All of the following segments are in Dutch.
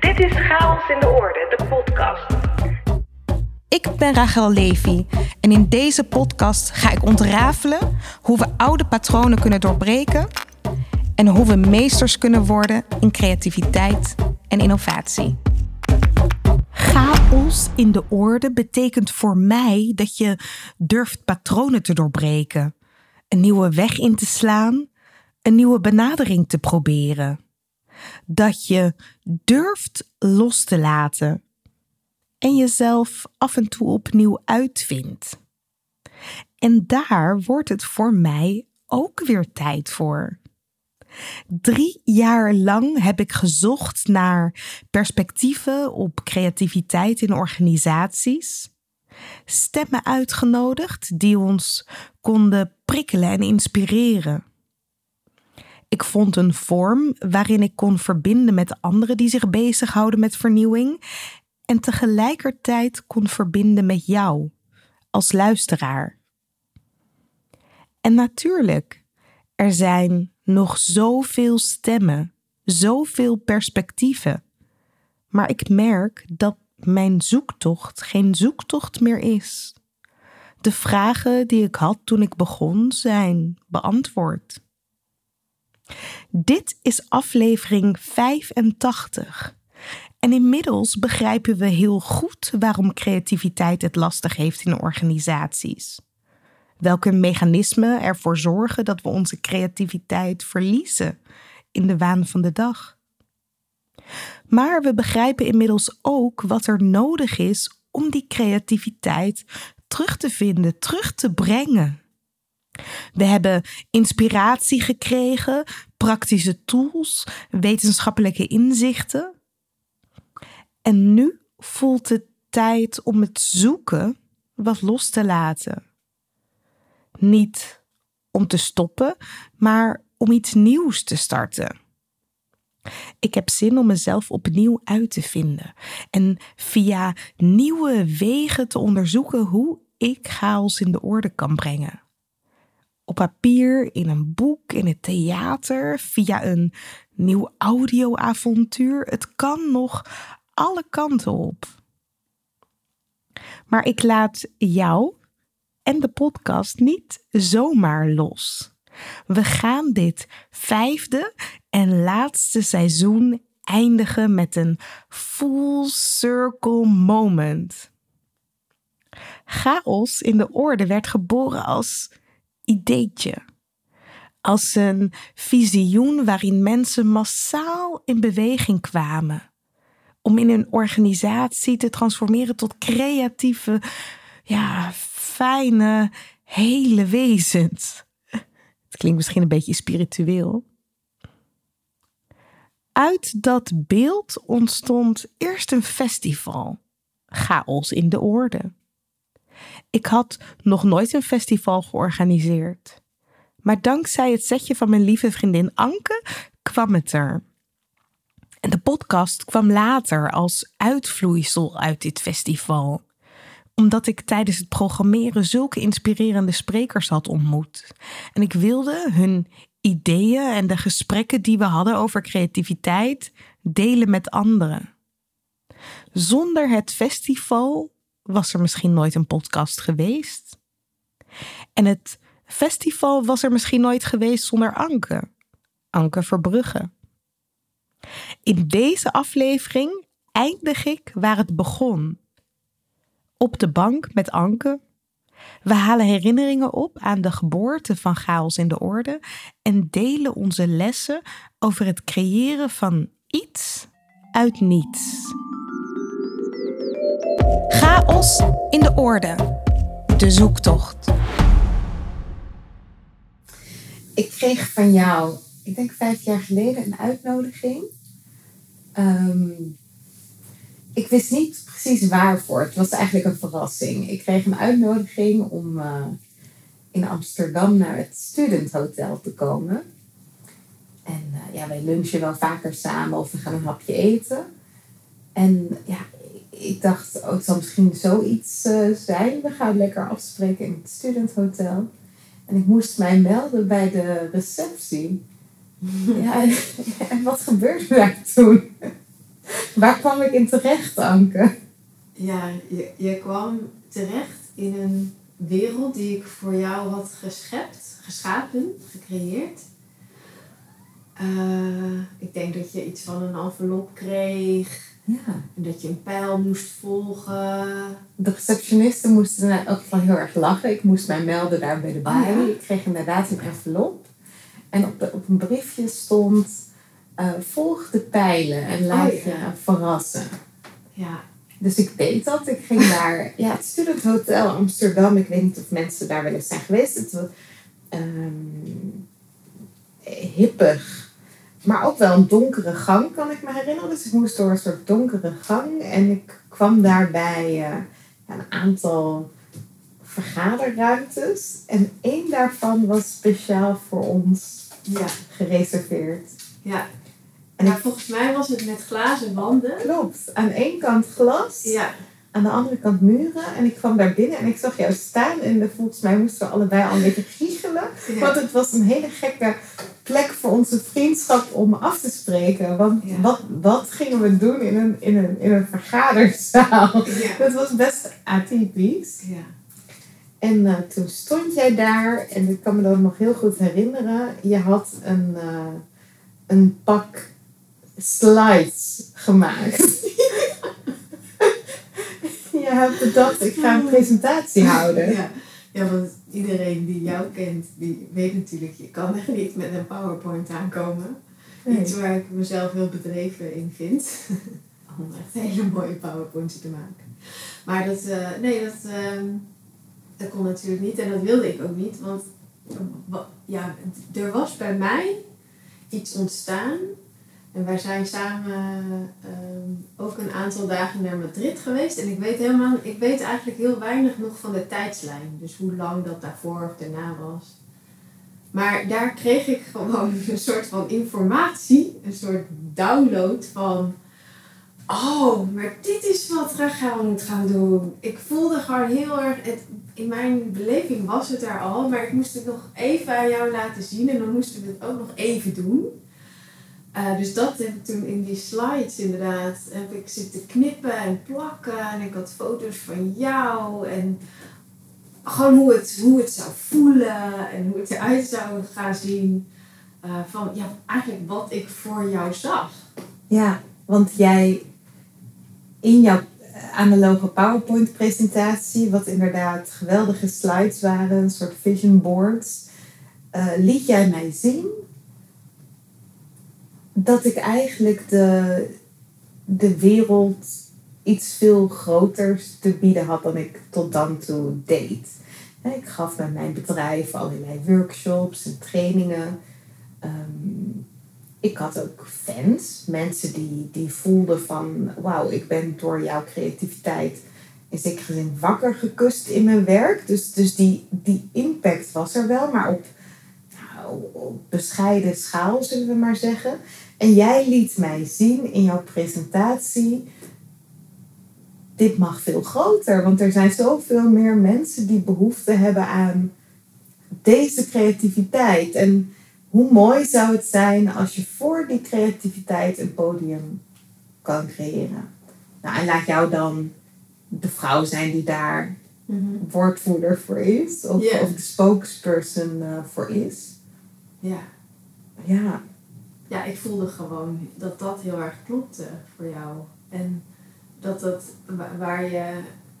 Dit is Chaos in de Orde, de podcast. Ik ben Rachel Levy en in deze podcast ga ik ontrafelen hoe we oude patronen kunnen doorbreken en hoe we meesters kunnen worden in creativiteit en innovatie. Chaos in de orde betekent voor mij dat je durft patronen te doorbreken, een nieuwe weg in te slaan, een nieuwe benadering te proberen. Dat je durft los te laten en jezelf af en toe opnieuw uitvindt. En daar wordt het voor mij ook weer tijd voor. Drie jaar lang heb ik gezocht naar perspectieven op creativiteit in organisaties. Stemmen uitgenodigd die ons konden prikkelen en inspireren. Ik vond een vorm waarin ik kon verbinden met anderen die zich bezighouden met vernieuwing en tegelijkertijd kon verbinden met jou als luisteraar. En natuurlijk, er zijn nog zoveel stemmen, zoveel perspectieven. Maar ik merk dat mijn zoektocht geen zoektocht meer is. De vragen die ik had toen ik begon zijn beantwoord. Dit is aflevering 85. En inmiddels begrijpen we heel goed waarom creativiteit het lastig heeft in organisaties. Welke mechanismen ervoor zorgen dat we onze creativiteit verliezen in de waan van de dag. Maar we begrijpen inmiddels ook wat er nodig is om die creativiteit terug te vinden, terug te brengen. We hebben inspiratie gekregen, praktische tools, wetenschappelijke inzichten. En nu voelt het tijd om het zoeken wat los te laten. Niet om te stoppen, maar om iets nieuws te starten. Ik heb zin om mezelf opnieuw uit te vinden en via nieuwe wegen te onderzoeken hoe ik chaos in de orde kan brengen. Op papier, in een boek, in het theater, via een nieuw audioavontuur. Het kan nog alle kanten op. Maar ik laat jou en de podcast niet zomaar los. We gaan dit vijfde en laatste seizoen eindigen met een full circle moment. Chaos in de orde werd geboren als ideetje. Als een visioen waarin mensen massaal in beweging kwamen. Om in een organisatie te transformeren tot creatieve, ja, fijne, hele wezens. Het klinkt misschien een beetje spiritueel. Uit dat beeld ontstond eerst een festival. Chaos in de orde. Ik had nog nooit een festival georganiseerd. Maar dankzij het setje van mijn lieve vriendin Anke kwam het er. En de podcast kwam later als uitvloeisel uit dit festival omdat ik tijdens het programmeren zulke inspirerende sprekers had ontmoet. En ik wilde hun ideeën en de gesprekken die we hadden over creativiteit delen met anderen. Zonder het festival was er misschien nooit een podcast geweest. En het festival was er misschien nooit geweest zonder Anke. Anke Verbrugge. In deze aflevering eindig ik waar het begon op de bank met Anke. We halen herinneringen op aan de geboorte van Chaos in de Orde en delen onze lessen over het creëren van iets uit niets. Chaos in de Orde. De zoektocht. Ik kreeg van jou, ik denk vijf jaar geleden, een uitnodiging. Ehm, ik wist niet precies waarvoor. Het was eigenlijk een verrassing. Ik kreeg een uitnodiging om uh, in Amsterdam naar het Student Hotel te komen. En uh, ja, wij lunchen wel vaker samen of we gaan een hapje eten. En ja, ik dacht, oh, het zal misschien zoiets uh, zijn. We gaan lekker afspreken in het Student Hotel. En ik moest mij melden bij de receptie. Ja, en wat gebeurde daar toen? Waar kwam ik in terecht, Anke? Ja, je, je kwam terecht in een wereld die ik voor jou had geschept, geschapen, gecreëerd. Eh, ik denk dat je iets van een envelop kreeg Ja. en dat je een pijl moest volgen. De receptionisten moesten in elk geval heel erg lachen. Ik moest mij melden daar bij de. Oh ja? Ik kreeg inderdaad een envelop. En op, de, op een briefje stond... eh, volg de pijlen en laat Oh ja. je verrassen. Ja, Dus ik deed dat. Ik ging naar ja, het Student Hotel Amsterdam. Ik weet niet of mensen daar wel eens zijn geweest. Het was ehm, hippig. Maar ook wel een donkere gang, kan ik me herinneren. Dus ik moest door een soort donkere gang. En ik kwam daar bij eh, een aantal vergaderruimtes. En één daarvan was speciaal voor ons ja, gereserveerd. ja. En ik- volgens mij was het met glazen wanden. Klopt. Aan één kant glas. Ja, aan de andere kant muren. En ik kwam daar binnen en ik zag jou staan. En volgens mij moesten we allebei al een beetje giechelen. Ja. Want het was een hele gekke plek voor onze vriendschap om af te spreken. Want Ja. wat, wat gingen we doen in een, in een, in een vergaderzaal? ja. Dat was best atypisch. ja. En eh, toen stond jij daar. En ik kan me dat nog heel goed herinneren. Je had een, eh, een pak slides gemaakt. je hebt bedacht, ik ga een presentatie houden. Ja. ja, want iedereen die jou kent, die weet natuurlijk, je kan er niet met een PowerPoint aankomen. Nee. Iets waar ik mezelf heel bedreven in vind. Om echt hele mooie PowerPoints te maken. Maar dat, eh, nee, dat, ehm, dat kon natuurlijk niet en dat wilde ik ook niet. Want wa- ja, er was bij mij iets ontstaan. En wij zijn samen ehm, ook een aantal dagen naar Madrid geweest. En ik weet helemaal, ik weet eigenlijk heel weinig nog van de tijdslijn. Dus hoe lang dat daarvoor of daarna was. Maar daar kreeg ik gewoon een soort van informatie, een soort download van. Oh, maar dit is wat Rachel moet gaan doen. Ik voelde gewoon heel erg. Het, in mijn beleving was het er al, maar ik moest het nog even aan jou laten zien en dan moesten we het ook nog even doen. Eh, dus dat heb ik toen in die slides inderdaad, heb ik zitten knippen en plakken en ik had foto's van jou en gewoon hoe het, hoe het zou voelen en hoe het eruit zou gaan zien. Eh, van ja, eigenlijk wat ik voor jou zag. Ja, want jij in jouw analoge PowerPoint-presentatie, wat inderdaad geweldige slides waren, een soort vision boards, eh, liet jij mij zien dat ik eigenlijk de, de wereld iets veel groters te bieden had dan ik tot dan toe deed. Ik gaf met mijn bedrijf allerlei workshops en trainingen. Ehm, ik had ook fans, mensen die, die voelden van wauw, ik ben door jouw creativiteit in zekere zin wakker gekust in mijn werk. Dus, dus die, die impact was er wel, maar op, nou, op bescheiden schaal zullen we maar zeggen. En jij liet mij zien in jouw presentatie, dit mag veel groter, want er zijn zoveel meer mensen die behoefte hebben aan deze creativiteit. En hoe mooi zou het zijn als je voor die creativiteit een podium kan creëren. Nou, en laat jou dan de vrouw zijn die daar woordvoerder voor is, of de spokesperson eh, voor is. Ja. Ja, ja, ik voelde gewoon dat dat heel erg klopte voor jou. En dat dat wa- waar je,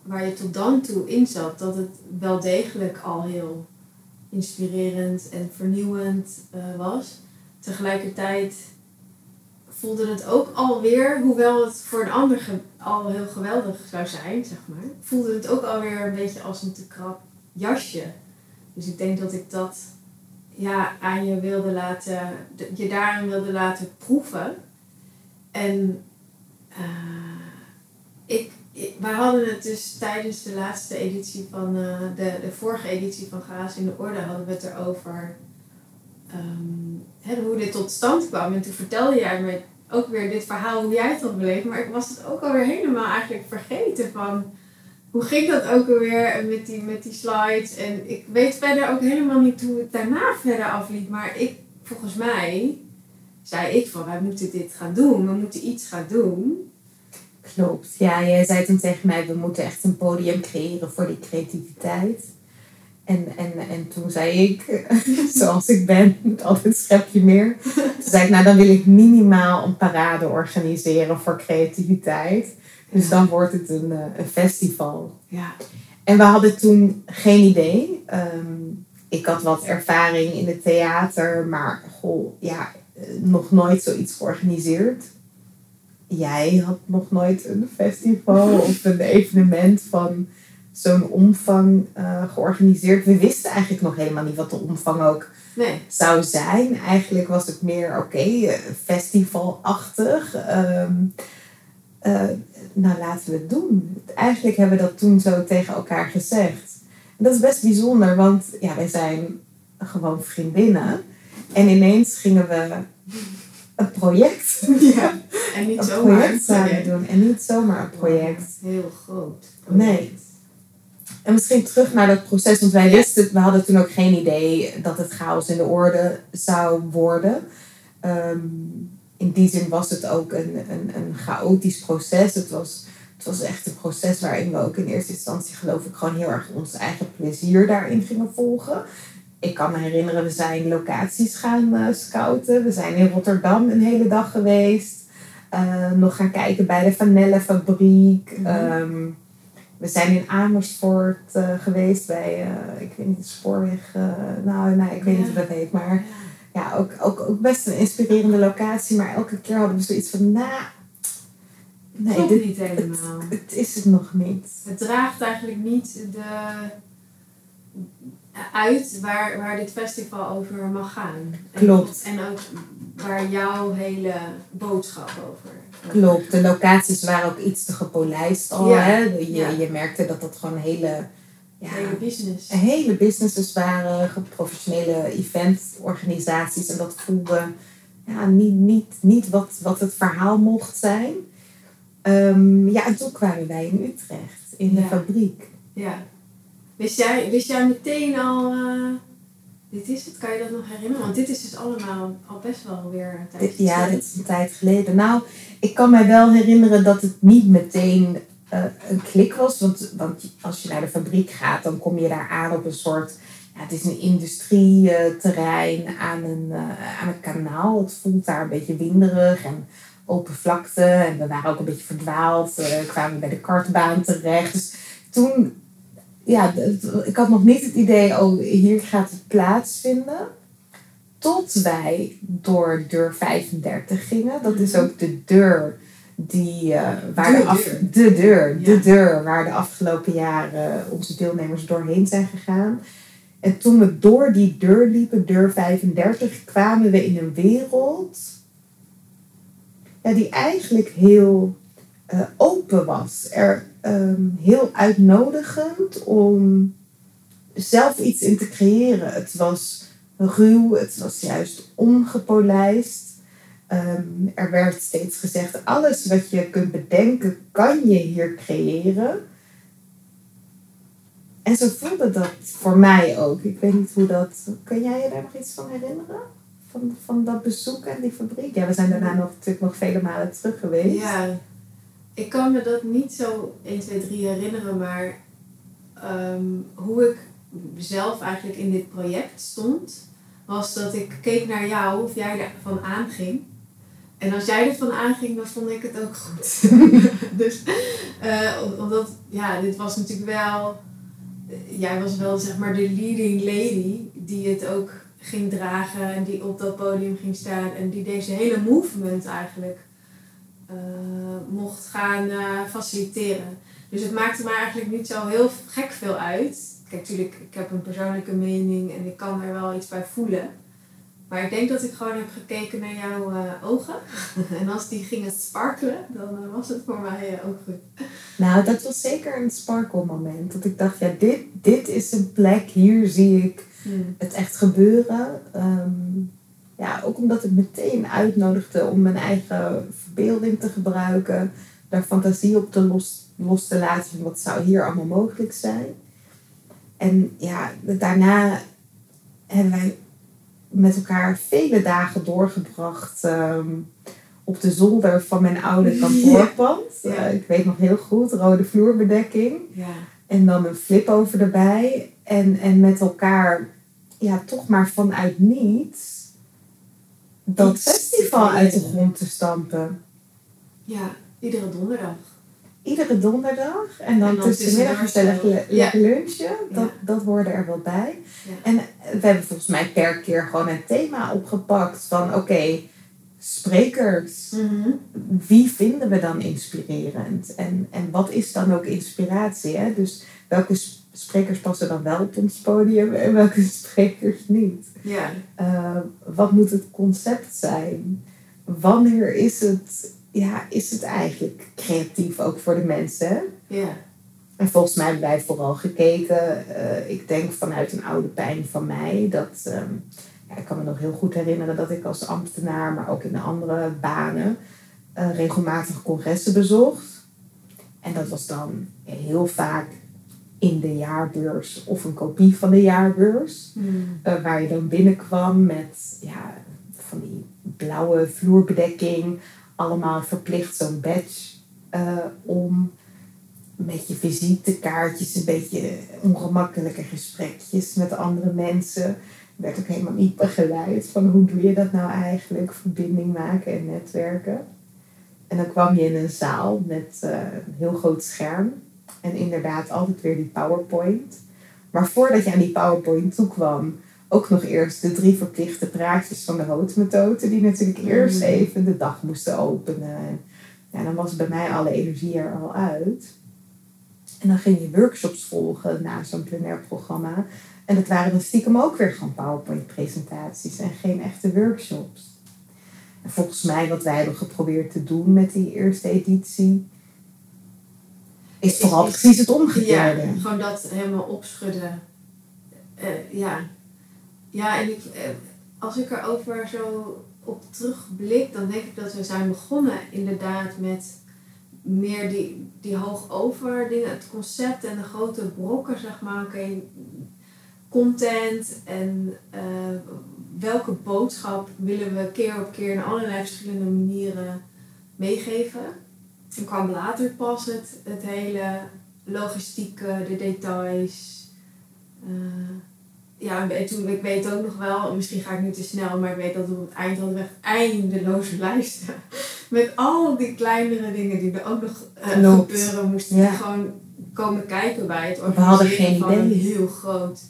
waar je tot dan toe in zat, dat het wel degelijk al heel inspirerend en vernieuwend eh, was. Tegelijkertijd voelde het ook alweer, hoewel het voor een ander al heel geweldig zou zijn, zeg maar, voelde het ook alweer een beetje als een te krap jasje. Dus ik denk dat ik dat ja, aan je wilde laten, je daarin wilde laten proeven. En eh, ik, wij hadden het dus tijdens de laatste editie van, eh, de, de vorige editie van Gaas in de Orde, hadden we het erover hè, hoe dit tot stand kwam. En toen vertelde jij me ook weer dit verhaal, hoe jij het had beleefd. Maar ik was het ook alweer helemaal eigenlijk vergeten van hoe ging dat ook alweer met die, met die slides. En ik weet verder ook helemaal niet hoe het daarna verder afliep. Maar ik, volgens mij, zei ik van wij moeten dit gaan doen. We moeten iets gaan doen. Klopt. Ja, jij zei toen tegen mij, we moeten echt een podium creëren voor die creativiteit. En, en, en toen zei ik, zoals ik ben, met altijd schepje meer. Toen zei ik, nou dan wil ik minimaal een parade organiseren voor creativiteit. Dus dan wordt het een, eh, een festival. Ja. En we hadden toen geen idee. Ehm, ik had wat ervaring in het theater, maar goh, ja, eh, nog nooit zoiets georganiseerd. Jij had nog nooit een festival of een evenement van zo'n omvang eh, georganiseerd. We wisten eigenlijk nog helemaal niet wat de omvang ook Nee. zou zijn. Eigenlijk was het meer, oké, festivalachtig. Ehm, eh, nou, laten we het doen. Eigenlijk hebben we dat toen zo tegen elkaar gezegd. En dat is best bijzonder, want ja, wij zijn gewoon vriendinnen. En ineens gingen we een project, Ja. En niet een zomaar. project samen doen. En niet zomaar een project. Heel groot. Nee. En misschien terug naar dat proces, want wij wisten, we hadden toen ook geen idee dat het chaos in de orde zou worden. Ehm, in die zin was het ook een, een, een chaotisch proces. Het was, het was echt een proces waarin we ook in eerste instantie, geloof ik, gewoon heel erg ons eigen plezier daarin gingen volgen. Ik kan me herinneren, we zijn locaties gaan eh, scouten. We zijn in Rotterdam een hele dag geweest. Eh, nog gaan kijken bij de vanillefabriek. Mhm. Ehm, we zijn in Amersfoort eh, geweest bij, ik weet niet, de spoorweg. nou, nou, ik weet niet hoe dat heet. Maar ja, ook, ook, ook best een inspirerende locatie. Maar elke keer hadden we zoiets van, nou, nee, dit, niet helemaal. het is het nog niet. Het draagt eigenlijk niet de, uit waar, waar dit festival over mag gaan. En, Klopt. En ook waar jouw hele boodschap over Klopt, de locaties waren ook iets te gepolijst al. Ja, Hè? Je, ja. je merkte dat dat gewoon hele, ja, hele business. hele businesses waren, professionele eventorganisaties. En dat voelde ja, niet, niet, niet wat, wat het verhaal mocht zijn. Ehm, ja, en toen kwamen wij in Utrecht, in de Ja. fabriek. Ja. Wist jij, wist jij meteen al, eh, dit is het, kan je dat nog herinneren? Want dit is dus allemaal al best wel weer een Dit, tijdje ja, geleden. dit is een tijd geleden. Nou, ik kan mij wel herinneren dat het niet meteen eh, een klik was. Want, want als je naar de fabriek gaat, dan kom je daar aan op een soort... Ja, het is een industrieterrein aan een, eh, aan een kanaal. Het voelt daar een beetje winderig en open vlakte. En we waren ook een beetje verdwaald. eh kwamen bij de kartbaan terecht. Dus toen... Ja, ik had nog niet het idee, oh, hier gaat het plaatsvinden. Tot wij door deur 35 gingen. Dat is ook de deur die eh, waar De de, af- deur. de deur, de deur waar de afgelopen jaren onze deelnemers doorheen zijn gegaan. En toen we door die deur liepen, deur 35, kwamen we in een wereld ja, die eigenlijk heel eh, open was. Er, ehm, heel uitnodigend om zelf iets in te creëren. Het was ruw, het was juist ongepolijst. Ehm, er werd steeds gezegd, alles wat je kunt bedenken, kan je hier creëren. En zo voelde dat voor mij ook. Ik weet niet hoe dat... Kan jij je daar nog iets van herinneren? Van, van dat bezoek aan die fabriek? Ja, we zijn daarna nog, natuurlijk nog vele malen terug geweest. Ja, ik kan me dat niet zo 1, 2, 3 herinneren, maar ehm, hoe ik zelf eigenlijk in dit project stond, was dat ik keek naar jou of jij ervan aanging. En als jij ervan aanging, dan vond ik het ook goed. dus, eh, om- omdat, ja, dit was natuurlijk wel, jij was wel zeg maar de leading lady die het ook ging dragen en die op dat podium ging staan en die deze hele movement eigenlijk eh, mocht gaan eh, faciliteren. Dus het maakte me eigenlijk niet zo heel gek veel uit. Kijk, natuurlijk, ik heb een persoonlijke mening en ik kan er wel iets bij voelen. Maar ik denk dat ik gewoon heb gekeken naar jouw eh, ogen. en als die gingen sparkelen, dan eh, was het voor mij eh, ook goed. Nou, dat was zeker een sparkle moment. Dat ik dacht, ja, dit, dit is een plek, hier zie ik het echt gebeuren. Ehm, ja, ook omdat het meteen uitnodigde om mijn eigen verbeelding te gebruiken. Daar fantasie op te los, los te laten van wat zou hier allemaal mogelijk zijn. En ja, daarna hebben wij met elkaar vele dagen doorgebracht. ehm, op de zolder van mijn oude kantoorpand. Ja. Eh, ik weet nog heel goed, rode vloerbedekking. Ja. En dan een flip over erbij. En, en met elkaar, ja, toch maar vanuit niets dat festival uit de grond te stampen. ja, iedere donderdag. Iedere donderdag. En dan, dan tussenmiddag tussendoor gezellig lekker lunchen. Dat, dat hoorde er wel bij. En we hebben volgens mij per keer gewoon een thema opgepakt. Van oké, sprekers. Mhm. wie vinden we dan inspirerend? En, en wat is dan ook inspiratie? Hè? Dus welke sprekers passen dan wel op ons podium en welke sprekers niet? Ja. Uh, wat moet het concept zijn? Wanneer is het, ja, is het eigenlijk creatief ook voor de mensen? Ja. En volgens mij hebben wij vooral gekeken, eh, ik denk vanuit een oude pijn van mij, dat ehm, ja, ik kan me nog heel goed herinneren dat ik als ambtenaar, maar ook in andere banen, eh, regelmatig congressen bezocht. En dat was dan heel vaak in de jaarbeurs of een kopie van de jaarbeurs. Mhm. Eh, waar je dan binnenkwam met ja, van die blauwe vloerbedekking. Allemaal verplicht zo'n badge eh, om. Met je visitekaartjes, een beetje ongemakkelijke gesprekjes met andere mensen. Werd ook helemaal niet begeleid van hoe doe je dat nou eigenlijk, verbinding maken en netwerken. En dan kwam je in een zaal met eh, een heel groot scherm. En inderdaad altijd weer die PowerPoint. Maar voordat je aan die PowerPoint toekwam, ook nog eerst de drie verplichte praatjes van de houtmethode, die natuurlijk eerst Mhm. even de dag moesten openen. En ja, dan was bij mij alle energie er al uit. En dan ging je workshops volgen na zo'n plenair programma. En dat waren dan stiekem ook weer gewoon PowerPoint-presentaties en geen echte workshops. En volgens mij, wat wij hebben geprobeerd te doen met die eerste editie, is Is- vooral is- precies het Ja, omgekeerde. gewoon dat helemaal opschudden. Eh, ja. Ja, en eh, als ik erover zo op terugblik, dan denk ik dat we zijn begonnen inderdaad met meer die, die hoogover dingen, het concept en de grote brokken, zeg maar. Oké, content en eh, welke boodschap willen we keer op keer in allerlei verschillende manieren meegeven. En kwam later pas het, het hele logistieke, de details. Eh, ja, en toen, ik weet ook nog wel, misschien ga ik nu te snel, maar ik weet dat op het eind hadden we echt eindeloze lijsten. Met al die kleinere dingen die er ook nog eh, gebeuren moesten. Ja. Gewoon komen kijken bij het We hadden organiseren geen van een heel groot.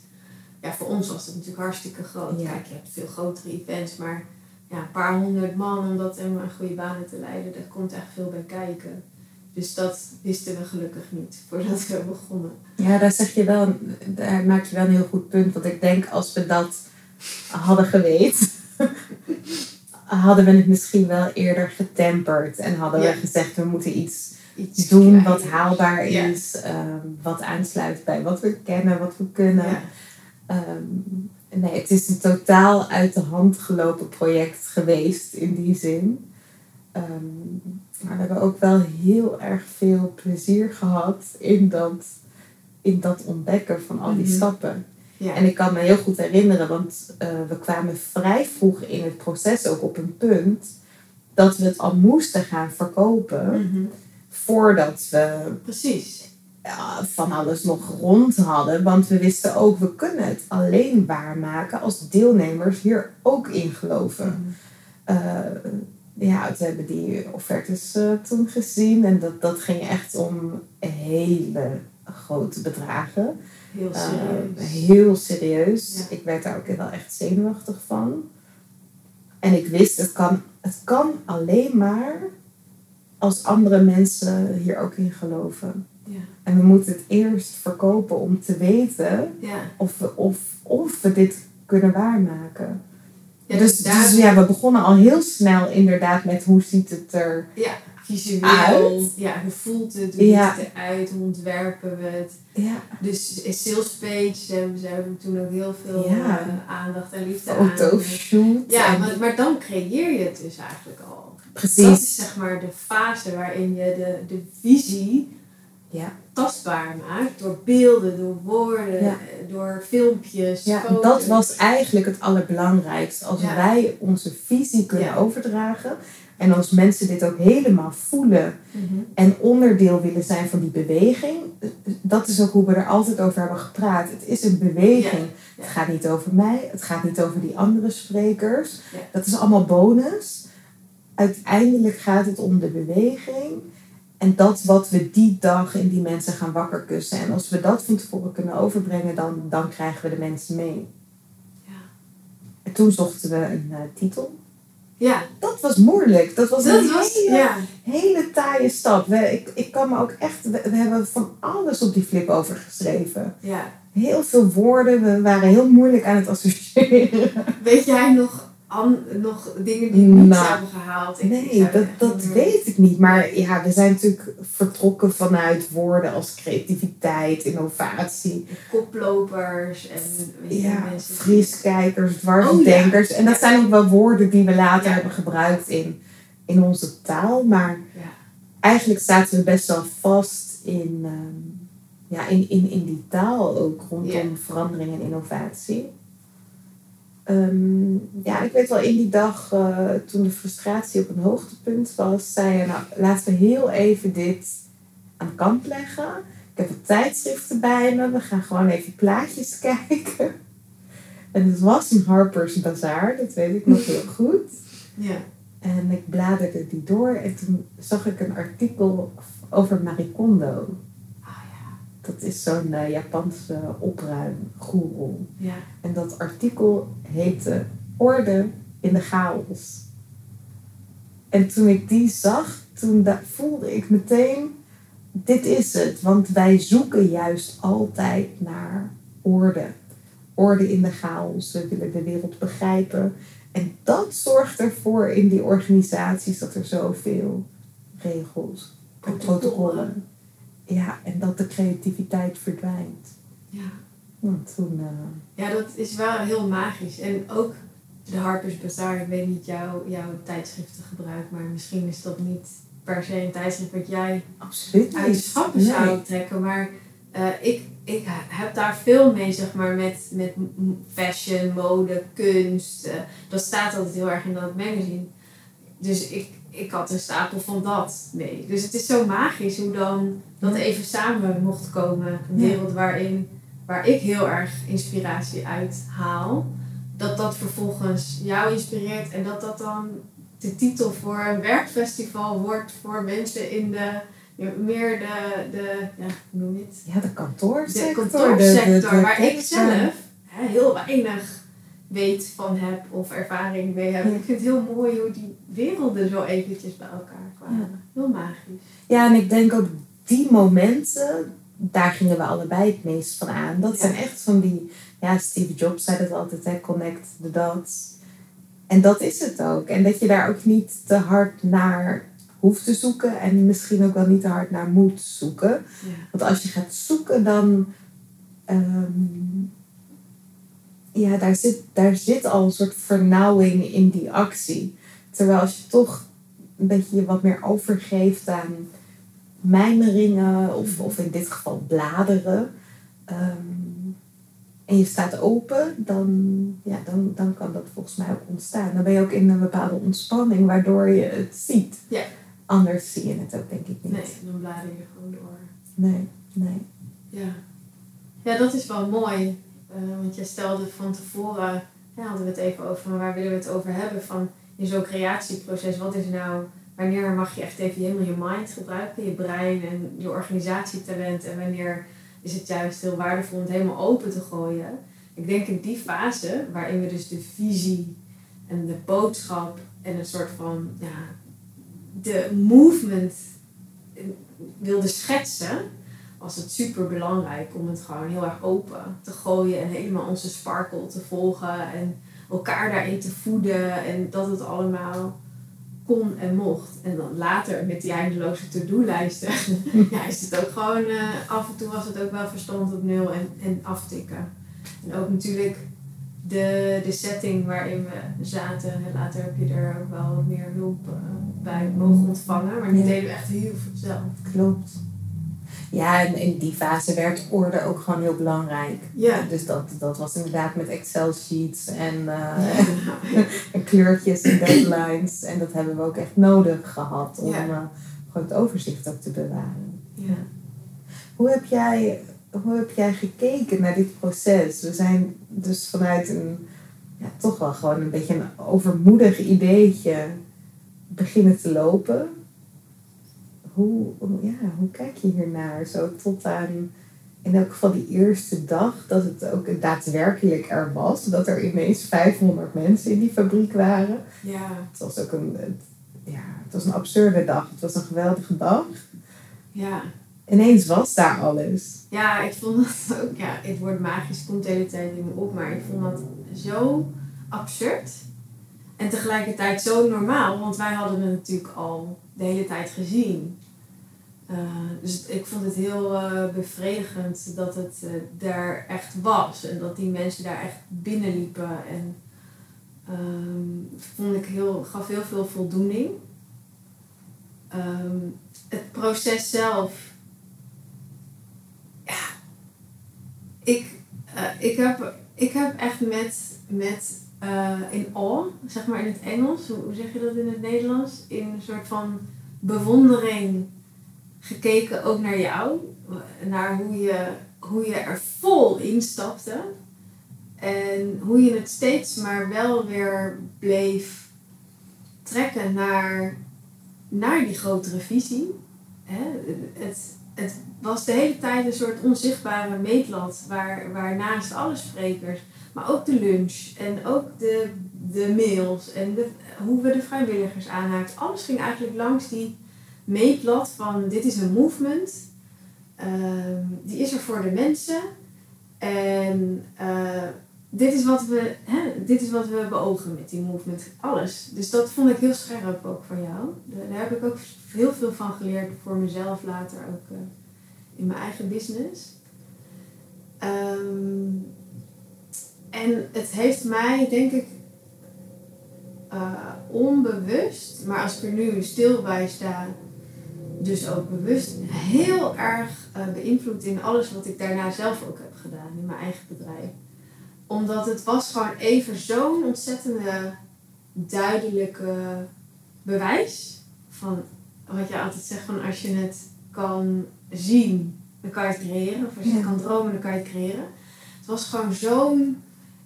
Ja, voor ons was het natuurlijk hartstikke groot. Ja. Kijk, je hebt veel grotere events, maar ja, een paar honderd man om dat helemaal in goede banen te leiden, daar komt echt veel bij kijken. Dus dat wisten we gelukkig niet voordat we begonnen. Ja, daar zeg je wel, daar maak je wel een heel goed punt. Want ik denk als we dat hadden geweten, hadden we het misschien wel eerder getemperd. En hadden Ja. we gezegd, we moeten iets Iets doen wat haalbaar Ja. is. ehm, wat aansluit bij wat we kennen, wat we kunnen. Ja. Ehm, nee, het is een totaal uit de hand gelopen project geweest in die zin. Ehm, maar we hebben ook wel heel erg veel plezier gehad in dat, in dat ontdekken van al die Mhm. stappen. Ja. En ik kan me heel goed herinneren, want eh, we kwamen vrij vroeg in het proces ook op een punt dat we het al moesten gaan verkopen Mhm. voordat we Precies. ja, van alles nog rond hadden. Want we wisten ook, we kunnen het alleen waarmaken als deelnemers hier ook in geloven. Eh, ja, we hebben die offertes eh, toen gezien en dat, dat ging echt om hele grote bedragen. Heel Eh, serieus. heel serieus. Ja. Ik werd daar ook wel echt zenuwachtig van. En ik wist, het kan, het kan alleen maar als andere mensen hier ook in geloven. Ja. En we moeten het eerst verkopen om te weten Ja. of we, of, of we dit kunnen waarmaken. Ja, dus daar- dus ja, we begonnen al heel snel inderdaad met hoe ziet het er Ja, visueel. Uit. Ja, hoe voelt het? Hoe Ja. ziet het eruit? Hoe ontwerpen we het? ja, Dus in sales page hebben ze hebben toen ook heel veel Ja. eh, aandacht en liefde aan. fotoshoot. Ja, en- maar, maar dan creëer je het dus eigenlijk al. Dat precies. is zeg maar de fase waarin je de, de visie Ja. Tastbaar maakt. Door beelden, door woorden, Ja. door filmpjes, Ja, foto's. dat was eigenlijk het allerbelangrijkste. Als Ja. wij onze visie kunnen Ja. overdragen en als mensen dit ook helemaal voelen Mhm. en onderdeel willen zijn van die beweging, dat is ook hoe we er altijd over hebben gepraat. Het is een beweging. Het gaat niet over mij, het gaat niet over die andere sprekers. Dat is allemaal bonus. Uiteindelijk gaat het om de beweging. En dat wat we die dag in die mensen gaan wakker kussen. En als we dat van tevoren kunnen overbrengen, dan, dan krijgen we de mensen mee. Ja. En toen zochten we een eh, titel. Ja, Dat was moeilijk. Dat was dat een was... hele, Ja. hele taaie stap. We, ik, ik kan me ook echt... We, we hebben van alles op die flip over geschreven. ja. Heel veel woorden. We waren heel moeilijk aan het associëren. Weet jij nog, an, nog dingen die niet Nou, hebben gehaald? Ik- ik Nee, dat, dat weet ik niet. Maar ja, we zijn natuurlijk vertrokken vanuit woorden als creativiteit, innovatie. Koplopers en weet je, Ja, mensen. frieskijkers, dwarsdenkers. En dat Ja. zijn ook wel woorden die we later Ja. hebben gebruikt in, in onze taal. Maar Ja. eigenlijk zaten we best wel vast in, ehm, ja, in, in, in die taal ook rondom verandering en innovatie. Ehm, ja, ik weet wel, in die dag eh, toen de frustratie op een hoogtepunt was, zei je, nou, laten we heel even dit aan de kant leggen. Ik heb wat tijdschriften bij me, we gaan gewoon even plaatjes kijken. En het was een Harper's Bazaar, dat weet ik nog heel goed. Ja. En ik bladerde die door en toen zag ik een artikel over Marie Kondo. Dat is zo'n eh, Japanse opruimgoeroe. Ja. En dat artikel heette Orde in de chaos. En toen ik die zag, toen voelde ik meteen, dit is het. Want wij zoeken juist altijd naar orde. Orde in de chaos. We willen de wereld begrijpen. En dat zorgt ervoor in die organisaties dat er zoveel regels en protocollen. Ja, en dat de creativiteit verdwijnt. Ja. Want toen... eh, Ja, dat is wel heel magisch. En ook de Harper's Bazaar, ik weet niet jouw, jouw tijdschriftengebruik, maar misschien is dat niet per se een tijdschrift wat jij Absoluut uit de schappen Nee. zou trekken. Maar eh, ik, ik heb daar veel mee, zeg maar, met, met fashion, mode, kunst. eh, dat staat altijd heel erg in dat magazine. Dus ik, ik had een stapel van dat mee. Dus het is zo magisch hoe dan dat even samen mocht komen. Een wereld waarin, waar ik heel erg inspiratie uit haal. Dat dat vervolgens jou inspireert en dat dat dan de titel voor een werkfestival wordt voor mensen in de meer de, de ja, noem het? Ja, de kantoorsector. De kantoorsector, de- de- de waar ik zelf hè, heel weinig weet van heb of ervaring mee heb. Ik vind het heel mooi hoe die werelden zo eventjes bij elkaar kwamen. Heel magisch. Ja, en ik denk ook die momenten, daar gingen we allebei het meest van aan. Dat Ja. zijn echt van die, ja, Steve Jobs zei dat altijd, hè, connect the dots. En dat is het ook. En dat je daar ook niet te hard naar hoeft te zoeken en misschien ook wel niet te hard naar moet zoeken. Ja. Want als je gaat zoeken, dan. ehm, ja, daar zit, daar zit al een soort vernauwing in die actie. Terwijl als je toch een beetje je wat meer overgeeft aan mijmeringen, of, of in dit geval bladeren. ehm, en je staat open, dan, ja, dan, dan kan dat volgens mij ook ontstaan. Dan ben je ook in een bepaalde ontspanning, waardoor je het ziet. Ja. Anders zie je het ook, denk ik niet. Nee, dan blader je gewoon door. nee. nee. Ja, ja dat is wel mooi. Eh, want jij stelde van tevoren, hadden we het even over waar willen we het over hebben. Van in zo'n creatieproces, wat is nou, wanneer mag je echt even helemaal je mind gebruiken, je brein en je organisatietalent. En wanneer is het juist heel waardevol om het helemaal open te gooien. Ik denk in die fase, waarin we dus de visie en de boodschap en een soort van, ja, de movement eh, wilden schetsen was het super belangrijk om het gewoon heel erg open te gooien en helemaal onze sparkle te volgen en elkaar daarin te voeden en dat het allemaal kon en mocht. En dan later met die eindeloze to-do-lijsten ja, is het ook gewoon, eh, af en toe was het ook wel verstand op nul en, en aftikken. En ook natuurlijk de, de setting waarin we zaten. En later heb je er ook wel wat meer hulp eh, bij mogen ontvangen. Maar die Ja. deden we echt heel veel zelf. Klopt. Ja, en in die fase werd orde ook gewoon heel belangrijk. Ja. Dus dat, dat was inderdaad met Excel-sheets en, eh, en kleurtjes en deadlines. En dat hebben we ook echt nodig gehad om Ja. eh, gewoon het overzicht ook te bewaren. Ja. Hoe heb jij, hoe heb jij gekeken naar dit proces? We zijn dus vanuit een, ja, toch wel gewoon een beetje een overmoedig ideetje beginnen te lopen. Hoe, hoe, ja, hoe kijk je hiernaar? Zo tot aan, in elk geval die eerste dag, dat het ook daadwerkelijk er was. Dat er ineens 500 mensen in die fabriek waren. Ja. Het was ook een, ja, het was een absurde dag. Het was een geweldige dag. Ja. Ineens was daar alles. Ja, ik vond dat ook, ja, het woord magisch komt de hele tijd in me op, maar ik vond dat zo absurd. En tegelijkertijd zo normaal, want wij hadden het natuurlijk al de hele tijd gezien. Eh, dus ik vond het heel eh, bevredigend dat het eh, daar echt was en dat die mensen daar echt binnenliepen. En ehm, vond ik heel, gaf heel veel voldoening. Ehm, het proces zelf ik, eh, ik, heb, ik heb echt met, met in awe, zeg maar in het Engels, hoe, hoe zeg je dat in het Nederlands? In een soort van bewondering gekeken ook naar jou. Naar hoe je, hoe je er vol instapte. En hoe je het steeds maar wel weer bleef trekken naar, naar die grotere visie. Het, het was de hele tijd een soort onzichtbare meetlat waar, waar naast alle sprekers, maar ook de lunch en ook de, de mails en de, hoe we de vrijwilligers aanhaakten. Alles ging eigenlijk langs die meetlat van dit is een movement, ehm, die is er voor de mensen en eh, dit, is wat we, hè, dit is wat we beogen met die movement. Alles. Dus dat vond ik heel scherp ook van jou. Daar daar heb ik ook heel veel van geleerd voor mezelf later ook. eh, in mijn eigen business. Ehm, en het heeft mij, denk ik, eh, onbewust, maar als ik er nu stil bij sta, dus ook bewust, heel erg eh, beïnvloed in alles wat ik daarna zelf ook heb gedaan in mijn eigen bedrijf. Omdat het was gewoon even zo'n ontzettende duidelijke bewijs van wat je altijd zegt van als je het kan zien, dan kan je het creëren. Of als je het kan dromen, dan kan je het creëren. Het was gewoon zo'n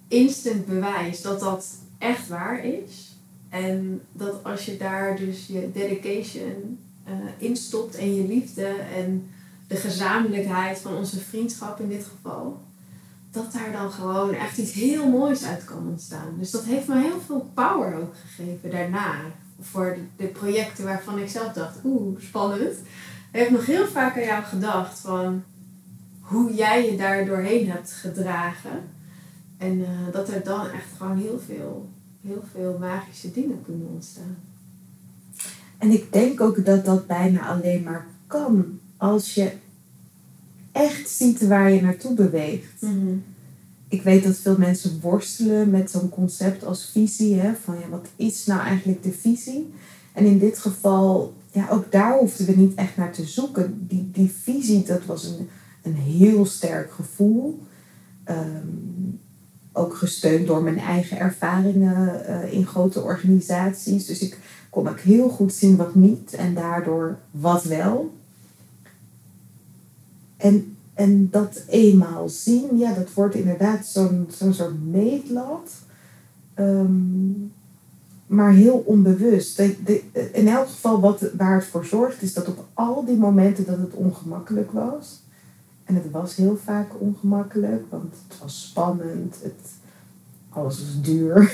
instant bewijs dat dat echt waar is. En dat als je daar dus je dedication eh in stopt en je liefde en de gezamenlijkheid van onze vriendschap in dit geval, dat daar dan gewoon echt iets heel moois uit kan ontstaan. Dus dat heeft me heel veel power ook gegeven daarna. Voor de, de projecten waarvan ik zelf dacht, oeh, spannend. Ik heb nog heel vaak aan jou gedacht van hoe jij je daar doorheen hebt gedragen. En eh, dat er dan echt gewoon heel veel, heel veel magische dingen kunnen ontstaan. En ik denk ook dat dat bijna alleen maar kan als je echt ziet waar je naartoe beweegt. Ik weet dat veel mensen worstelen met zo'n concept als visie. Hè? Van ja, wat is nou eigenlijk de visie? En in dit geval, ja, ook daar hoefden we niet echt naar te zoeken. Die, die visie, dat was een, een heel sterk gevoel. Ehm, ook gesteund door mijn eigen ervaringen eh, in grote organisaties. Dus ik kon ook heel goed zien wat niet en daardoor wat wel. En, en dat eenmaal zien, ja, dat wordt inderdaad zo'n zo'n soort meetlat. Ehm, maar heel onbewust. De, in elk geval wat, waar het voor zorgt, is dat op al die momenten dat het ongemakkelijk was. En het was heel vaak ongemakkelijk, want het was spannend, het, alles was duur.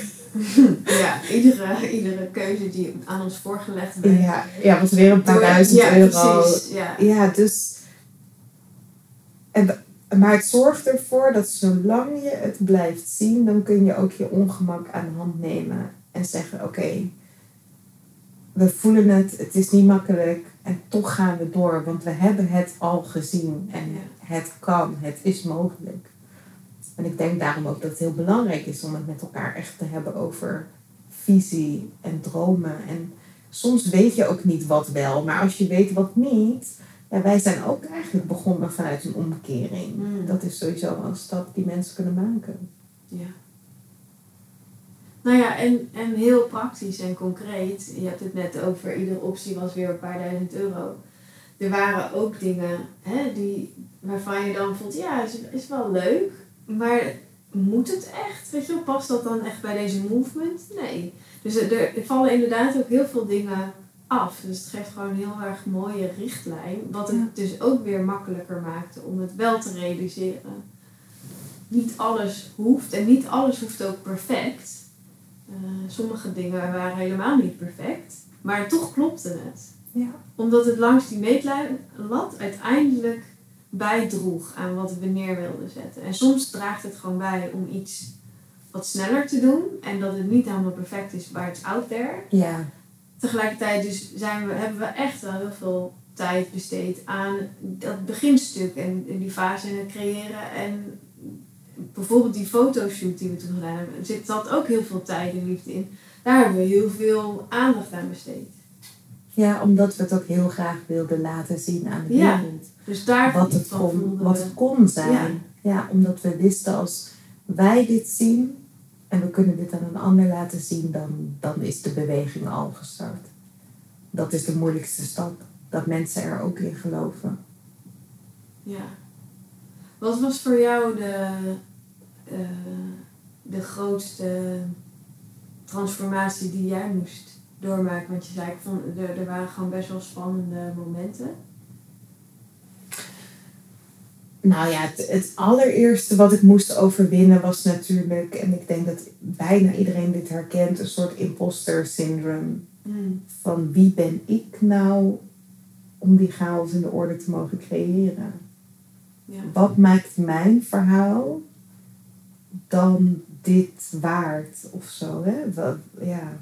Ja, iedere, iedere keuze die aan ons voorgelegd werd. Ja, ja was weer een paar duizend ja, euro. Precies, ja. Ja, dus. En, maar het zorgt ervoor dat zolang je het blijft zien, dan kun je ook je ongemak aan de hand nemen en zeggen: Oké, we voelen het, het is niet makkelijk en toch gaan we door, want we hebben het al gezien en. Het kan, het is mogelijk. En ik denk daarom ook dat het heel belangrijk is om het met elkaar echt te hebben over visie en dromen. En soms weet je ook niet wat wel, maar als je weet wat niet, ja, wij zijn ook eigenlijk begonnen vanuit een omkering. Mm. Dat is sowieso een stap die mensen kunnen maken. Ja. Nou ja, en, en heel praktisch en concreet. Je hebt het net over, iedere optie was weer een paar duizend euro. Er waren ook dingen hè, die, waarvan je dan voelt, ja, is, is wel leuk. Maar moet het echt? Weet je wel, past dat dan echt bij deze movement? Nee. Dus er, er vallen inderdaad ook heel veel dingen af. Dus het geeft gewoon een heel erg mooie richtlijn. Wat het Ja. dus ook weer makkelijker maakte om het wel te realiseren. Niet alles hoeft en niet alles hoeft ook perfect. Eh, sommige dingen waren helemaal niet perfect. Maar toch klopte het. Ja. Omdat het langs die meetlat uiteindelijk bijdroeg aan wat we neer wilden zetten. En soms draagt het gewoon bij om iets wat sneller te doen. En dat het niet helemaal perfect is, maar it's out there. Ja. Tegelijkertijd dus zijn we, hebben we echt wel heel veel tijd besteed aan dat beginstuk en, en die fase in het creëren. En bijvoorbeeld die fotoshoot die we toen gedaan hebben, zit dat ook heel veel tijd en liefde in. Daar hebben we heel veel aandacht aan besteed. Ja, omdat we het ook heel graag wilden laten zien aan de Ja. wereld. Dus daar Wat het, kon, wat het kon zijn. Ja. omdat we wisten als wij dit zien en we kunnen dit aan een ander laten zien, dan, dan is de beweging al gestart. Dat is de moeilijkste stap. Dat mensen er ook in geloven. Ja. Wat was voor jou de, eh, de grootste transformatie die jij moest doormaken? Want je zei, ik vond, er, er waren gewoon best wel spannende momenten. Nou ja, het, het allereerste wat ik moest overwinnen was natuurlijk, en ik denk dat bijna iedereen dit herkent, een soort imposter syndrome. Van wie ben ik nou om die chaos in de orde te mogen creëren? Ja. Wat maakt mijn verhaal dan dit waard of zo? Hè? Wat, ja.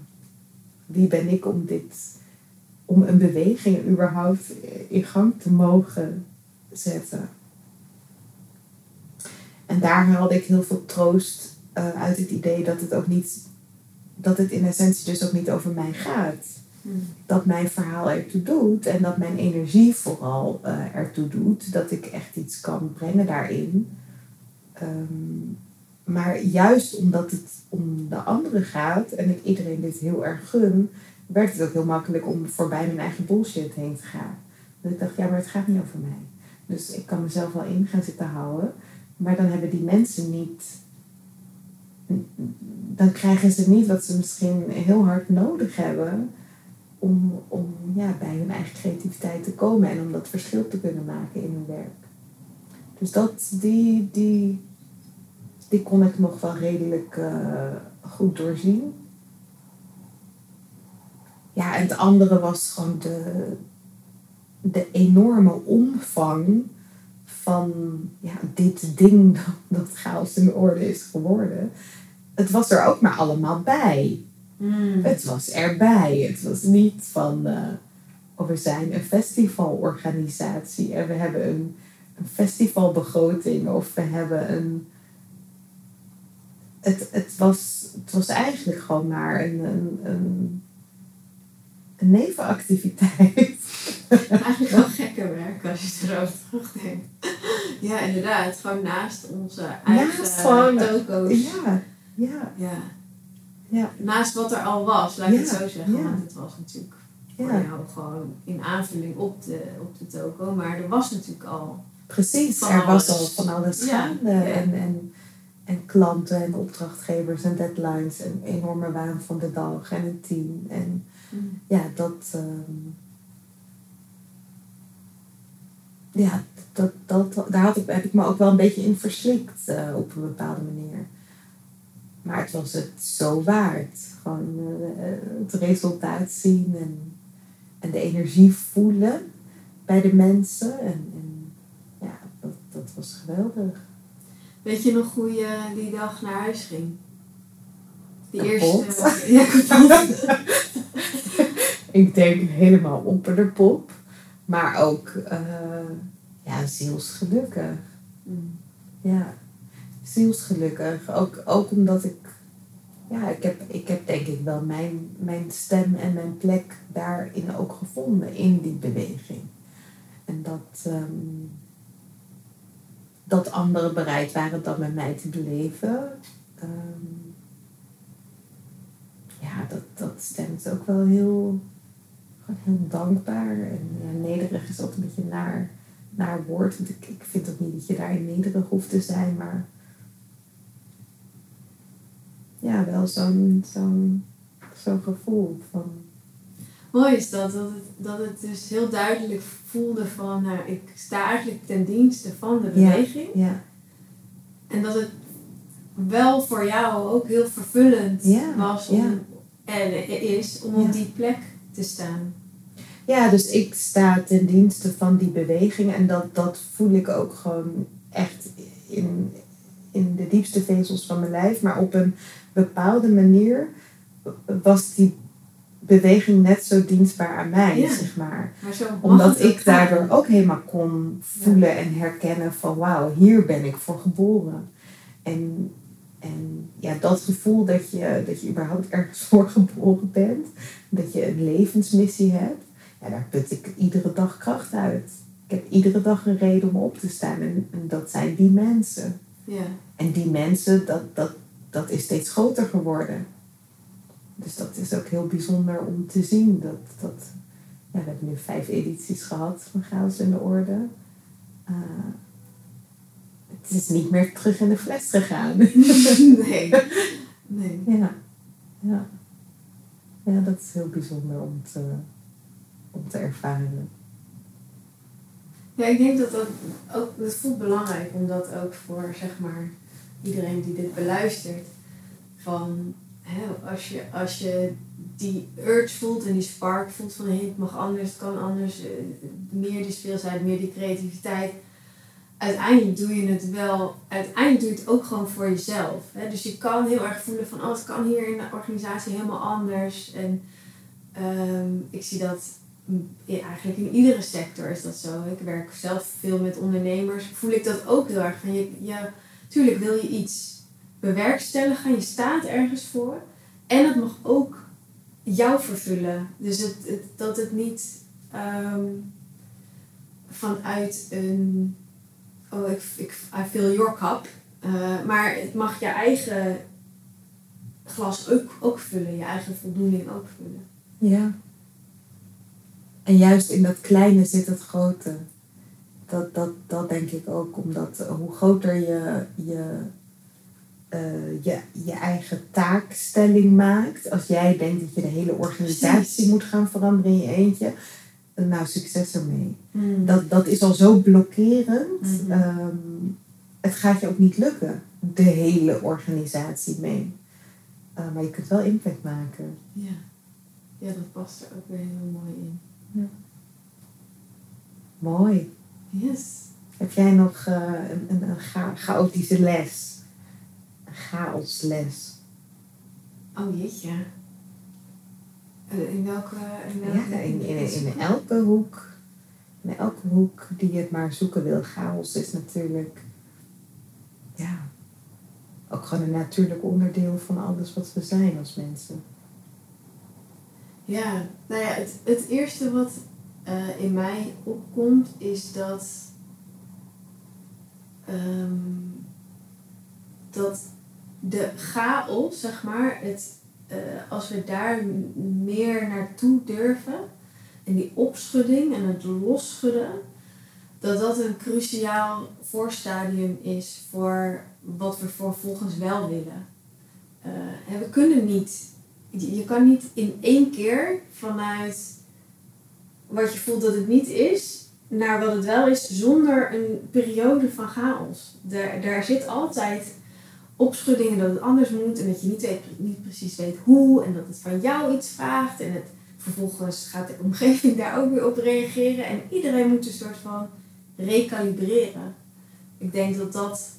Wie ben ik om dit, om een beweging überhaupt in gang te mogen zetten? En daar haalde ik heel veel troost eh, uit het idee dat het ook niet, dat het in essentie dus ook niet over mij gaat dat mijn verhaal ertoe doet en dat mijn energie vooral eh, ertoe doet, dat ik echt iets kan brengen daarin. Ehm, maar juist omdat het om de anderen gaat en ik iedereen dit heel erg gun, werd het ook heel makkelijk om voorbij mijn eigen bullshit heen te gaan. Dat ik dacht, ja, maar het gaat niet over mij. Dus ik kan mezelf wel in gaan zitten houden, maar dan hebben die mensen niet. Dan krijgen ze niet wat ze misschien heel hard nodig hebben om, om ja, bij hun eigen creativiteit te komen en om dat verschil te kunnen maken in hun werk. Dus dat, die, die, die kon ik nog wel redelijk eh, goed doorzien. Ja, en het andere was gewoon de, de enorme omvang van ja, dit ding dat, dat chaos in de orde is geworden. Het was er ook maar allemaal bij. Het was erbij. Het was niet van, eh, oh, we zijn een festivalorganisatie en we hebben een, een festivalbegroting of we hebben een. Het, het, was, het was eigenlijk gewoon maar een, een, een, een nevenactiviteit. Eigenlijk wel gekke werk als je erover terugdenkt. Ja, inderdaad. Gewoon naast onze eigen Naast gewoon-. Ja, ja, Ja. Ja. Naast wat er al was, laat ik het zo zeggen. ja. Want het was natuurlijk voor jou gewoon in aanvulling op de, op de toko. Maar er was natuurlijk al... Precies, Van er was al van alles Ja, gaande. En, en, en klanten en opdrachtgevers en deadlines en enorme waan van de dag en een team. En ja, dat. ehm, ja, dat, dat, daar had ik, heb ik me ook wel een beetje in verslikt eh, op een bepaalde manier. Maar het was het zo waard. Gewoon eh, het resultaat zien en, en de energie voelen bij de mensen. En, en ja, dat, dat was geweldig. Weet je nog hoe je die dag naar huis ging? Die Kapot. eerste... Ja, kapot. Ik denk helemaal op de pop. Maar ook eh, ja, zielsgelukkig. Mm. Ja, zielsgelukkig. Ook, ook omdat ik, ja, ik heb, ik heb denk ik wel mijn, mijn stem en mijn plek daarin ook gevonden, in die beweging. En dat, ehm, dat anderen bereid waren dat met mij te beleven. Ehm, ja, dat, dat stemt ook wel heel, gewoon heel dankbaar. En ja, nederig is altijd een beetje naar, naar woord. Want ik, ik vind ook niet dat je daarin nederig hoeft te zijn, maar ja, wel zo'n zo'n zo'n gevoel van Mooi is dat, dat het, dat het dus heel duidelijk voelde van, nou, ik sta eigenlijk ten dienste van de beweging. ja, En dat het wel voor jou ook heel vervullend Ja, was om, ja. en is om op die plek te staan. Ja, dus ik sta ten dienste van die beweging en dat, dat voel ik ook gewoon echt in, in de diepste vezels van mijn lijf. Maar op een bepaalde manier was die beweging net zo dienstbaar aan mij, Ja. zeg maar. Maar zo mag Omdat ik daardoor zijn. ook helemaal kon voelen en herkennen van wauw, hier ben ik voor geboren. En, en ja, dat gevoel dat je, dat je überhaupt ergens voor geboren bent, dat je een levensmissie hebt, ja, daar put ik iedere dag kracht uit. Ik heb iedere dag een reden om op te staan en, en dat zijn die mensen. Ja. En die mensen, dat, dat, dat is steeds groter geworden. Dus dat is ook heel bijzonder om te zien. Dat, dat, ja, we hebben nu vijf edities gehad van Chaos in de Orde. Eh, het is niet meer terug in de fles gegaan. nee. nee. ja. Ja. ja, dat is heel bijzonder om te, om te ervaren. Ja, ik denk dat dat ook, dat voelt belangrijk om dat ook voor zeg maar iedereen die dit beluistert. Van hè, als, je, als je die urge voelt en die spark voelt van hé, het mag anders, het kan anders, eh, meer die speelsheid, meer die creativiteit. Uiteindelijk doe je het wel, uiteindelijk doe je het ook gewoon voor jezelf. Hè? Dus je kan heel erg voelen van oh, het kan hier in de organisatie helemaal anders. En ehm, ik zie dat eigenlijk in iedere sector is dat zo. Ik werk zelf veel met ondernemers. Voel ik dat ook heel erg. Van je, tuurlijk wil je iets bewerkstelligen. Je staat ergens voor. En het mag ook jou vervullen. Dus het, dat het niet ehm, vanuit een... Oh, ik, ik, I fill your cup. Eh, maar het mag je eigen glas ook, ook vullen. Je eigen voldoening ook vullen. Ja. En juist in dat kleine zit het grote. Dat, dat, dat denk ik ook, omdat hoe groter je je, eh, je je eigen taakstelling maakt, als jij denkt dat je de hele organisatie Precies. moet gaan veranderen in je eentje, nou succes ermee. Dat, Dat, dat is al zo blokkerend. Mhm. Ehm, het gaat je ook niet lukken, de hele organisatie mee. Eh, maar je kunt wel impact maken. ja. ja, dat past er ook weer heel mooi in. Mooi. Yes. Heb jij nog eh, een, een, een cha- chaotische les? Chaosles? Oh jeetje. Eh, In welke... In welke Ja, in, in, in elke hoek. In elke hoek die je het maar zoeken wil. Chaos is natuurlijk... Ja. Ook gewoon een natuurlijk onderdeel van alles wat we zijn als mensen. Ja, nou ja, het, het eerste wat eh, in mij opkomt is dat. ehm, dat de chaos, zeg maar, het, eh, als we daar meer naartoe durven en die opschudding en het losschudden, dat dat een cruciaal voorstadium is voor wat we vervolgens wel willen. Eh, en we kunnen niet je je kan niet in één keer vanuit wat je voelt dat het niet is, naar wat het wel is, zonder een periode van chaos. Daar, daar zit altijd opschuddingen dat het anders moet en dat je niet, weet, niet precies weet hoe en dat het van jou iets vraagt en het, vervolgens gaat de omgeving daar ook weer op reageren en iedereen moet een soort van recalibreren. Ik denk dat dat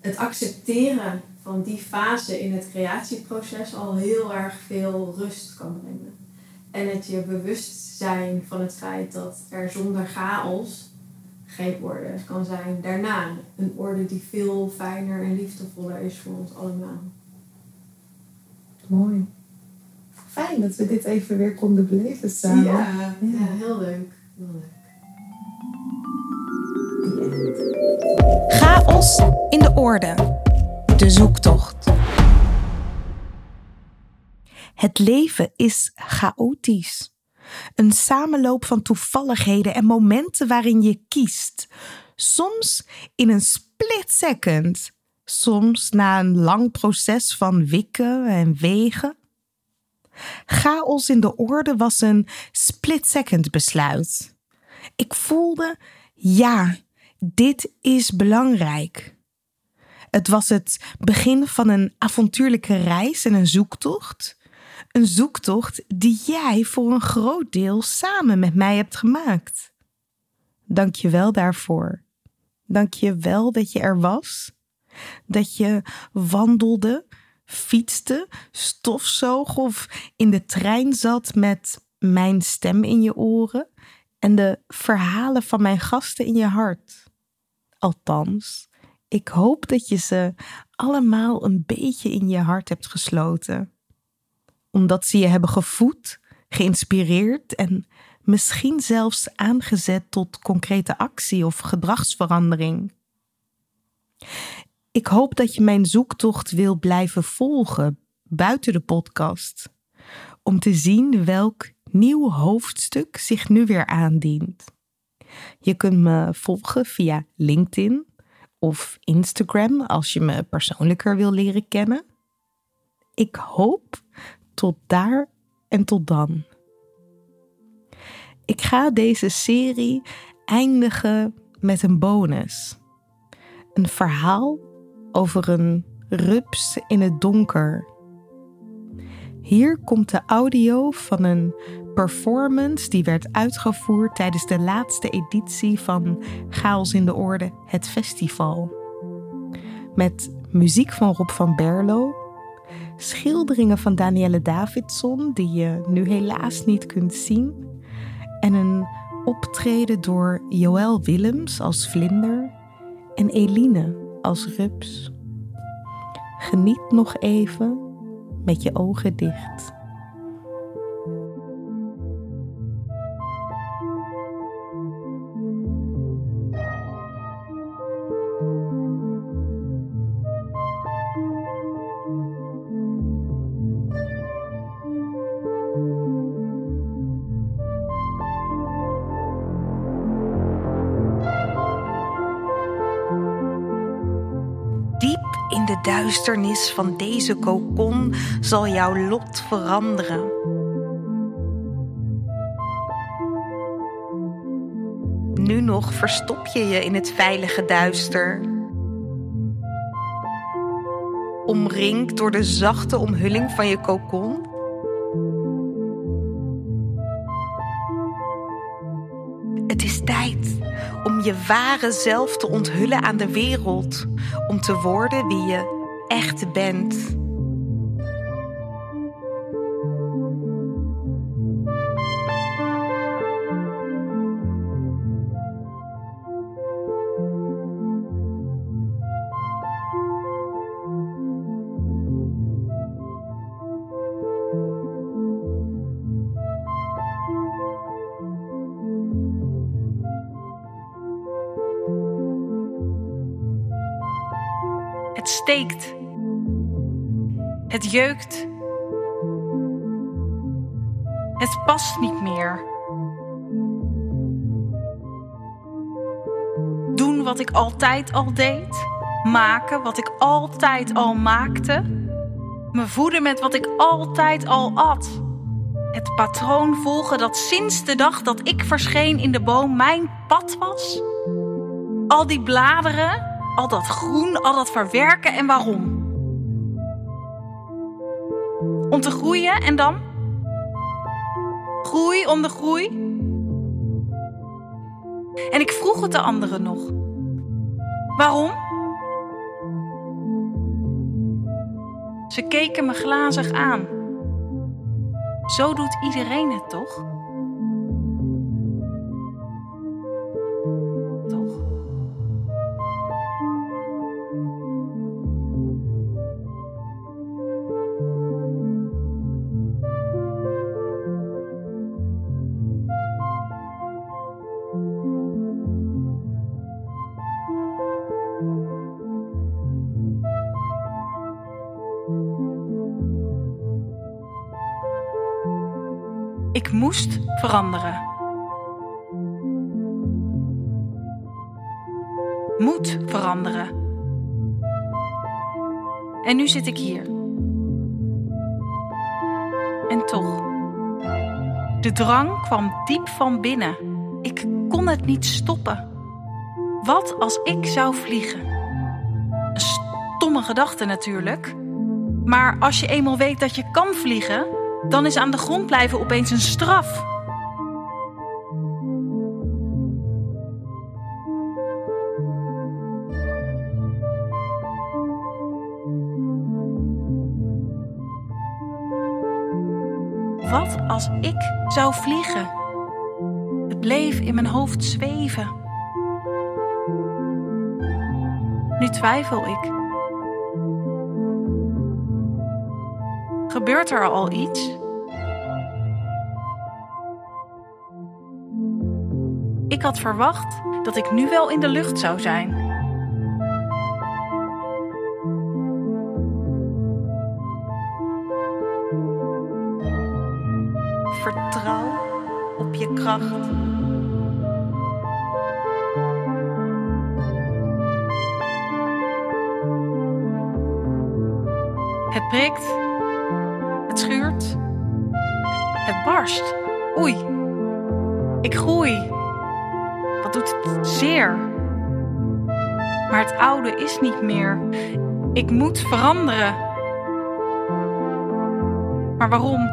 het accepteren van die fase in het creatieproces al heel erg veel rust kan brengen. En het je bewust zijn van het feit dat er zonder chaos geen orde kan zijn daarna. Een orde die veel fijner en liefdevoller is voor ons allemaal. Mooi. Fijn dat we dit even weer konden beleven samen. ja heel leuk. Heel leuk. The end. Chaos in de orde. De zoektocht. Het leven is chaotisch. Een samenloop van toevalligheden en momenten waarin je kiest. Soms in een split second. Soms na een lang proces van wikken en wegen. Chaos in de orde was een split second besluit. Ik voelde, ja, dit is belangrijk. Het was het begin van een avontuurlijke reis en een zoektocht. Een zoektocht die jij voor een groot deel samen met mij hebt gemaakt. Dank je wel daarvoor. Dank je wel dat je er was. Dat je wandelde, fietste, stofzoog of in de trein zat met mijn stem in je oren en de verhalen van mijn gasten in je hart. Althans, ik hoop dat je ze allemaal een beetje in je hart hebt gesloten. Omdat ze je hebben gevoed, geïnspireerd en misschien zelfs aangezet tot concrete actie of gedragsverandering. Ik hoop dat je mijn zoektocht wil blijven volgen buiten de podcast, om te zien welk nieuw hoofdstuk zich nu weer aandient. Je kunt me volgen via LinkedIn of Instagram als je me persoonlijker wil leren kennen. Ik hoop tot daar en tot dan. Ik ga deze serie eindigen met een bonus. Een verhaal over een rups in het donker. Hier komt de audio van een performance die werd uitgevoerd tijdens de laatste editie van Chaos in de Orde, het festival. Met muziek van Rob van Berlo, schilderingen van Danielle Davidson, die je nu helaas niet kunt zien, en een optreden door Joël Willems als vlinder en Eline als rups. Geniet nog even met je ogen dicht. Duisternis van deze kokon zal jouw lot veranderen. Nu nog verstop je je in het veilige duister. Omringd door de zachte omhulling van je kokon. Het is tijd om je ware zelf te onthullen aan de wereld, om te worden wie je echt bent. Jeukt. Het past niet meer. Doen wat ik altijd al deed. Maken wat ik altijd al maakte. Me voeden met wat ik altijd al at. Het patroon volgen dat sinds de dag dat ik verscheen in de boom mijn pad was. Al die bladeren, al dat groen, al dat verwerken en waarom? Om te groeien en dan? Groei om de groei? En ik vroeg het de anderen nog. Waarom? Ze keken me glazig aan. Zo doet iedereen het toch? Ik moest veranderen. Moet veranderen. En nu zit ik hier. En toch. De drang kwam diep van binnen. Ik kon het niet stoppen. Wat als ik zou vliegen? Een stomme gedachte natuurlijk. Maar als je eenmaal weet dat je kan vliegen, dan is aan de grond blijven opeens een straf. Wat als ik zou vliegen? Het bleef in mijn hoofd zweven. Nu twijfel ik. Gebeurt er al iets? Ik had verwacht dat ik nu wel in de lucht zou zijn. Vertrouw op je kracht. Het prikt. Oei. Ik groei. Wat doet het zeer. Maar het oude is niet meer. Ik moet veranderen. Maar waarom?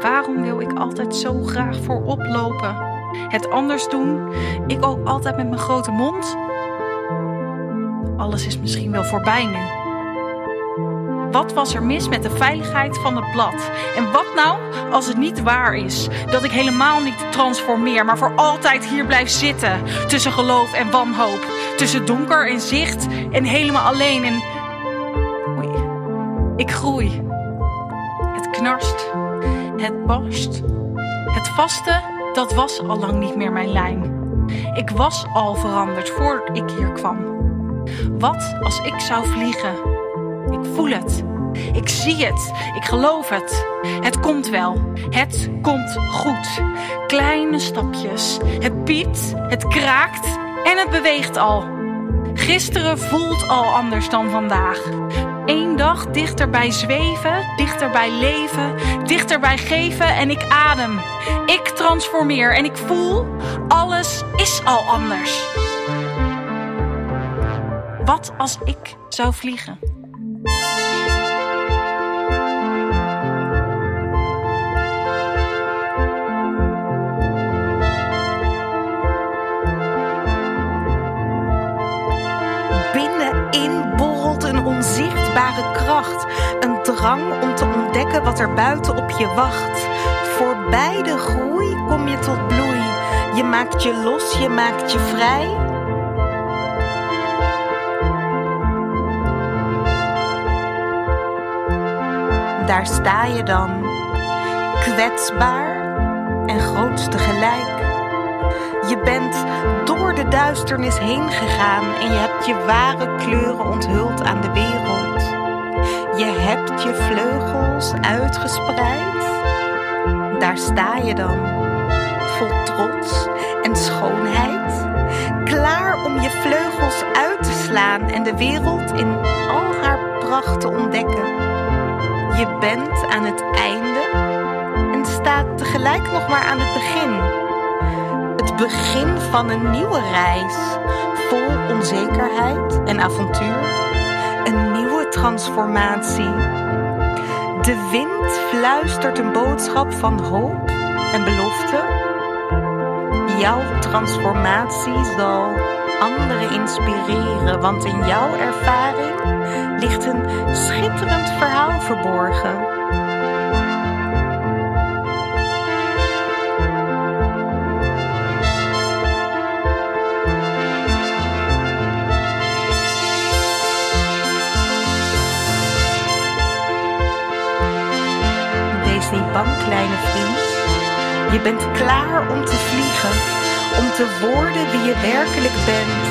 Waarom wil ik altijd zo graag voorop lopen? Het anders doen? Ik ook altijd met mijn grote mond? Alles is misschien wel voorbij nu. Wat was er mis met de veiligheid van het blad? En wat nou als het niet waar is? Dat ik helemaal niet transformeer, maar voor altijd hier blijf zitten. Tussen geloof en wanhoop. Tussen donker en zicht en helemaal alleen. En. Oei. Ik groei. Het knarst. Het barst. Het vaste, dat was al lang niet meer mijn lijn. Ik was al veranderd voordat ik hier kwam. Wat als ik zou vliegen? Ik voel het. Ik zie het. Ik geloof het. Het komt wel. Het komt goed. Kleine stapjes. Het piept, het kraakt en het beweegt al. Gisteren voelt al anders dan vandaag. Eén dag dichterbij zweven, dichterbij leven, dichterbij geven en ik adem. Ik transformeer en ik voel, alles is al anders. Wat als ik zou vliegen? Onzichtbare kracht. Een drang om te ontdekken wat er buiten op je wacht. Voorbij de groei kom je tot bloei. Je maakt je los, je maakt je vrij. Daar sta je dan, kwetsbaar en groot tegelijk. Je bent door de duisternis heen gegaan en je hebt je ware kleuren onthuld aan de wereld. Je hebt je vleugels uitgespreid. Daar sta je dan, vol trots en schoonheid, klaar om je vleugels uit te slaan en de wereld in al haar pracht te ontdekken. Je bent aan het einde en staat tegelijk nog maar aan het begin. Het begin van een nieuwe reis, vol onzekerheid en avontuur. Een nieuwe transformatie. De wind fluistert een boodschap van hoop en belofte. Jouw transformatie zal anderen inspireren, want in jouw ervaring ligt een schitterend verhaal verborgen. Bent klaar om te vliegen, om te worden wie je werkelijk bent.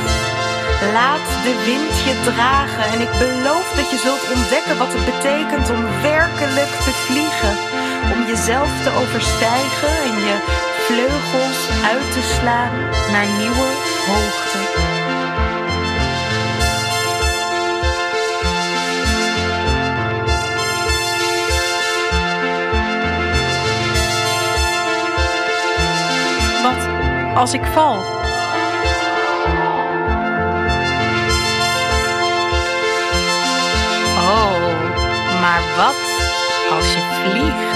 Laat de wind je dragen en ik beloof dat je zult ontdekken wat het betekent om werkelijk te vliegen. om jezelf te overstijgen en je vleugels uit te slaan naar nieuwe hoogte. Als ik val? Oh, maar wat als je vliegt?